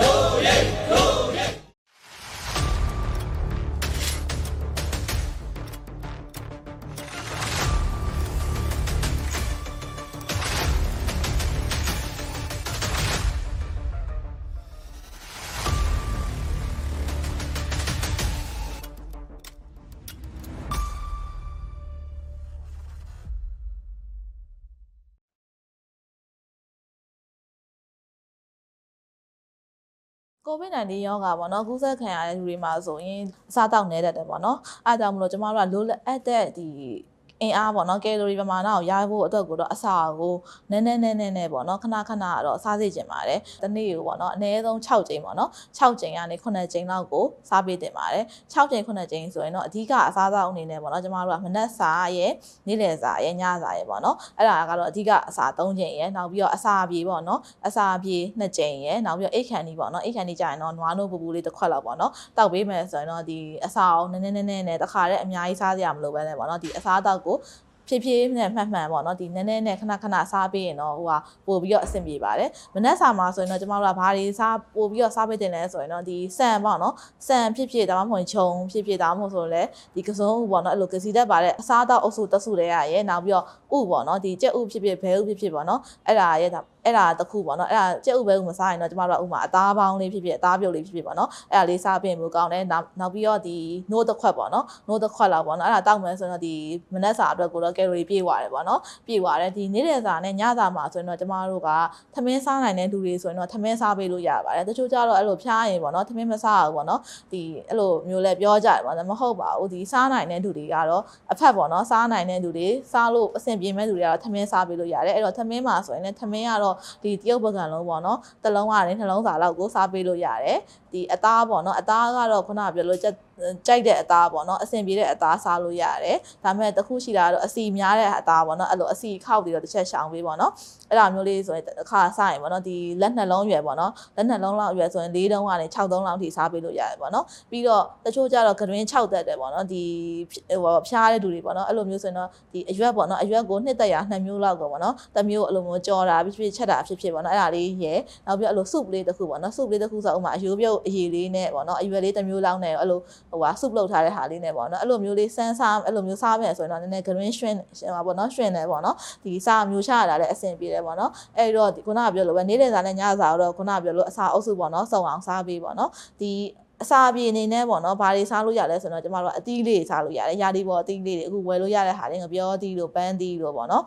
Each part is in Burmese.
ကို ဗစ် -19 ရောဂါပေါ့နော်ကူးစက်ခံရတဲ့လူတွေမှာဆိုရင်အစားတောက်နေတတ်တယ်ပေါ့နော်အဲဒါကြောင့်မလို့ကျမတို့ကလိုအပ်တဲ့ဒီ အင်အားပေါ့နော်ကယ်လိုရီပမာဏကိုရဖို့အတွက်ကိုတော့အစာကိုနည်းနည်းနည်းနည်းနဲ့ပေါ့နော်ခဏခဏတော့စားစေချင်ပါတယ်။တစ်နေ့ကိုပေါ့နော်အနည်းဆုံး6ကြိမ်ပေါ့နော်6ကြိမ်ကနေ9ကြိမ်လောက်ကိုစားပေးတင်ပါတယ်။6ကြိမ်9ကြိမ်ဆိုရင်တော့အဓိကအစားအသောက်အနေနဲ့ပေါ့နော်ကျမတို့ကမနက်စာရဲ့နေ့လယ်စာရဲ့ညစာရဲ့ပေါ့နော်အဲ့ဒါကတော့အဓိကအစာ3ကြိမ်ရဲ့နောက်ပြီးတော့အစာပြေပေါ့နော်အစာပြေ2ကြိမ်ရဲ့နောက်ပြီးတော့အိတ်ခန်ဒီပေါ့နော်အိတ်ခန်ဒီကြာရင်တော့နွားနို့ပူပူလေးတစ်ခွက်လောက်ပေါ့နော်တောက်ပေးမယ်ဆိုရင်တော့ဒီအစာအောင်နည်းနည်းနည်းနည်းနဲ့တခါတည်းအများကြီးစားကြရမလို့ပဲလေပေါ့နော်ဒီအစာအသောက်ကိုဖြည်းဖြည်းနဲ့မှတ်မှန်ပေါ့နော်ဒီနည်းနည်းနဲ့ခဏခဏစားပေးရင်တော့ဟိုဟာပို့ပြီးတော့အဆင်ပြေပါတယ်မနက်စာမှာဆိုရင်တော့ကျမတို့ကဘာတွေစားပို့ပြီးတော့စားပေးတင်လဲဆိုရင်တော့ဒီဆန်ပေါ့နော်ဆန်ဖြစ်ဖြစ်ဒါမှမဟုတ်ခြုံဖြစ်ဖြစ်ဒါမှမဟုတ်ဆိုရင်လည်းဒီကစုံဥပေါ့နော်အဲ့လိုကစီတက်ပါတဲ့အစားအသောက်အုပ်စုတက်စုတွေရရဲ့နောက်ပြီးတော့ဥပေါ့နော်ဒီကြက်ဥဖြစ်ဖြစ်ဘဲဥဖြစ်ဖြစ်ပေါ့နော်အဲ့ဒါရဲ့ဒါ အဲ့ဒါတစ်ခုပေါ့နော်အဲ့ဒါကြက်ဥပဲဥမစားရင်တော့ကျမတို့ကဥမာအသားပေါင်းလေးဖြစ်ဖြစ်အသားပြုတ်လေးဖြစ်ဖြစ်ပေါ့နော်အဲ့ဒါလေးစားပြင်မှုကောင်းတယ်နောက်နောက်ပြီးတော့ဒီနိုးတစ်ခွက်ပေါ့နော်နိုးတစ်ခွက်လောက်ပေါ့နော်အဲ့ဒါတောက်မယ်ဆိုတော့ဒီမနက်စာအတွက်ကိုတော့ကယ်လိုရီပြည့်သွားတယ်ပေါ့နော်ပြည့်သွားတယ်ဒီနေ့လယ်စာနဲ့ညစာမှာဆိုရင်တော့ကျမတို့ကသမင်းစားနိုင်တဲ့လူတွေဆိုရင်တော့သမင်းစားပေးလို့ရပါတယ်တချို့ကျတော့အဲ့လိုဖျားရင်ပေါ့နော်သမင်းမစားဘူးပေါ့နော်ဒီအဲ့လိုမျိုးလဲပြောကြတယ်ပေါ့နော်မဟုတ်ပါဘူးဒီစားနိုင်တဲ့လူတွေကတော့အဖက်ပေါ့နော်စားနိုင်တဲ့လူတွေစားလို့အဆင်ပြေမဲ့လူတွေကတော့သမင်းစားပေးလို့ရတယ်အဲ့တော့သမင်းမှာဆိုရင်လည်းသမင်းကတော့ဒီတရုတ်ပကံလုံးပေါ့နော်တစ်လုံးကနေနှလုံးစာလောက်ကိုစားပေးလို့ရတယ်ဒီအသားပေါ့နော်အသားကတော့ခုနကပြောလို့ချက် ကြိုက်တဲ့အသားပေါ့နော်အဆင်ပြေတဲ့အသားစားလို့ရတယ်ဒါပေမဲ့တစ်ခုရှိတာကတော့အစီများတဲ့အသားပေါ့နော်အဲ့လိုအစီခောက်ပြီးတော့တစ်ချက်ရှောင်ပေးပေါ့နော်အဲ့ဒါမျိုးလေးဆိုရင်တစ်ခါစားရင်ပေါ့နော်ဒီလက်နှလုံးရွယ်ပေါ့နော်လက်နှလုံးလောက်ရွယ်ဆိုရင်၄တုံးကနေ6တုံးလောက်ထိစားပေးလို့ရတယ်ပေါ့နော်ပြီးတော့တချို့ကျတော့ကတွင်6တက်တယ်ပေါ့နော်ဒီဟိုဖျားတဲ့လူတွေပေါ့နော်အဲ့လိုမျိုးဆိုရင်တော့ဒီအရွက်ပေါ့နော်အရွက်ကိုနှစ်သက်ရနှစ်မျိုးလောက်ကိုပေါ့နော်တစ်မျိုးအဲ့လိုမျိုးကြော်တာဖြစ်ဖြစ်ချက်တာဖြစ်ဖြစ်ပေါ့နော်အဲ့ဒါလေးရယ်နောက်ပြီးအဲ့လို soup လေးတစ်ခုပေါ့နော် soup လေးတစ်ခုဆိုဥမာအယိုးပြုတ်အရည်လေးနဲ့ပေါ့နော်အရွက်လေးတစ်မျိုးလောက်နဲ့အဲ့လိုဟိုဟာ soup လုပ်ထားတဲ့ဟာလေးနဲ့ပေါ့နော်အဲ့လိုမျိုးလေးစမ်းစားအဲ့လိုမျိုးစားမယ်ဆိုရင်တော့နည်းနည်း green ရွှင်ဟိုပေါ့နော်ရွှင်တယ်ပေါ့နော်ဒီစားမျိုးချရတာလည်းအဆင်ပြေတယ်ပေါ့နော်အဲ့တော့ဒီခုနကပြောလို့ပဲနေ့လည်စာနဲ့ညစာတော့ခုနကပြောလို့အစာအုပ်စုပေါ့နော်စုံအောင်စားပေးပေါ့နော်ဒီအစာပြေအနေနဲ့ပေါ့နော်ဘာတွေစားလို့ရလဲဆိုတော့ကျမတို့ကအသီးလေးစားလို့ရတယ်ရာဒီပေါ်အသီးလေးတွေအခုဝယ်လို့ရတဲ့ဟာတွေငပြောသီးတို့ပန်းသီးတို့ပေါ့နော်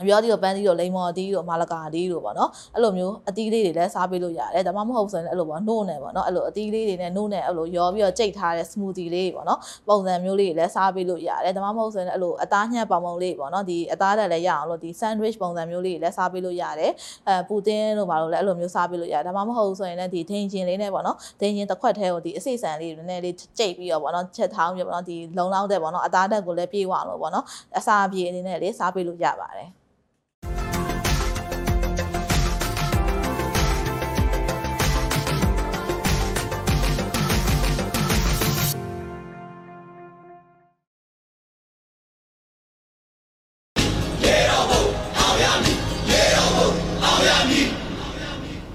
အပြောဒီတော့ပန်းသီးတို့လိမ္မော်သီးတို့မာလကာသီးတို့ပေါ့နော်အဲ့လိုမျိုးအသီးလေးတွေလည်းစားပေးလို့ရတယ်ဒါမှမဟုတ်ဆိုရင်လည်းအဲ့လိုပေါ့နှိုးနေပေါ့နော်အဲ့လိုအသီးလေးတွေနဲ့နှိုးနေအဲ့လိုရောပြီးတော့ကြိတ်ထားတဲ့ smoothie လေးပေါ့နော်ပုံစံမျိုးလေးတွေလည်းစားပေးလို့ရတယ်ဒါမှမဟုတ်ဆိုရင်အဲ့လိုအသားညှက်ပေါင်ပုံလေးပေါ့နော်ဒီအသားတက်လည်းရအောင်လို့ဒီ sandwich ပုံစံမျိုးလေးတွေလည်းစားပေးလို့ရတယ်အဲပူတင်းတို့ဘာလို့လဲအဲ့လိုမျိုးစားပေးလို့ရတယ်ဒါမှမဟုတ်ဆိုရင်လည်းဒီဒိန်ချင်းလေးနဲ့ပေါ့နော်ဒိန်ချင်းတစ်ခွက်ထဲကိုဒီအစိတ်ဆန်လေးနည်းနည်းလေးကြိတ်ပြီးတော့ပေါ့နော်ချက်ထောင်းပြီးပေါ့နော်ဒီလုံလောက်တဲ့ပေါ့နော်အသားတက်ကိုလည်းပြေးဝအောင်လို့ပေါ့နော်အစာပြေအနေနဲ့လေးစားပေးလို့ရပါတယ်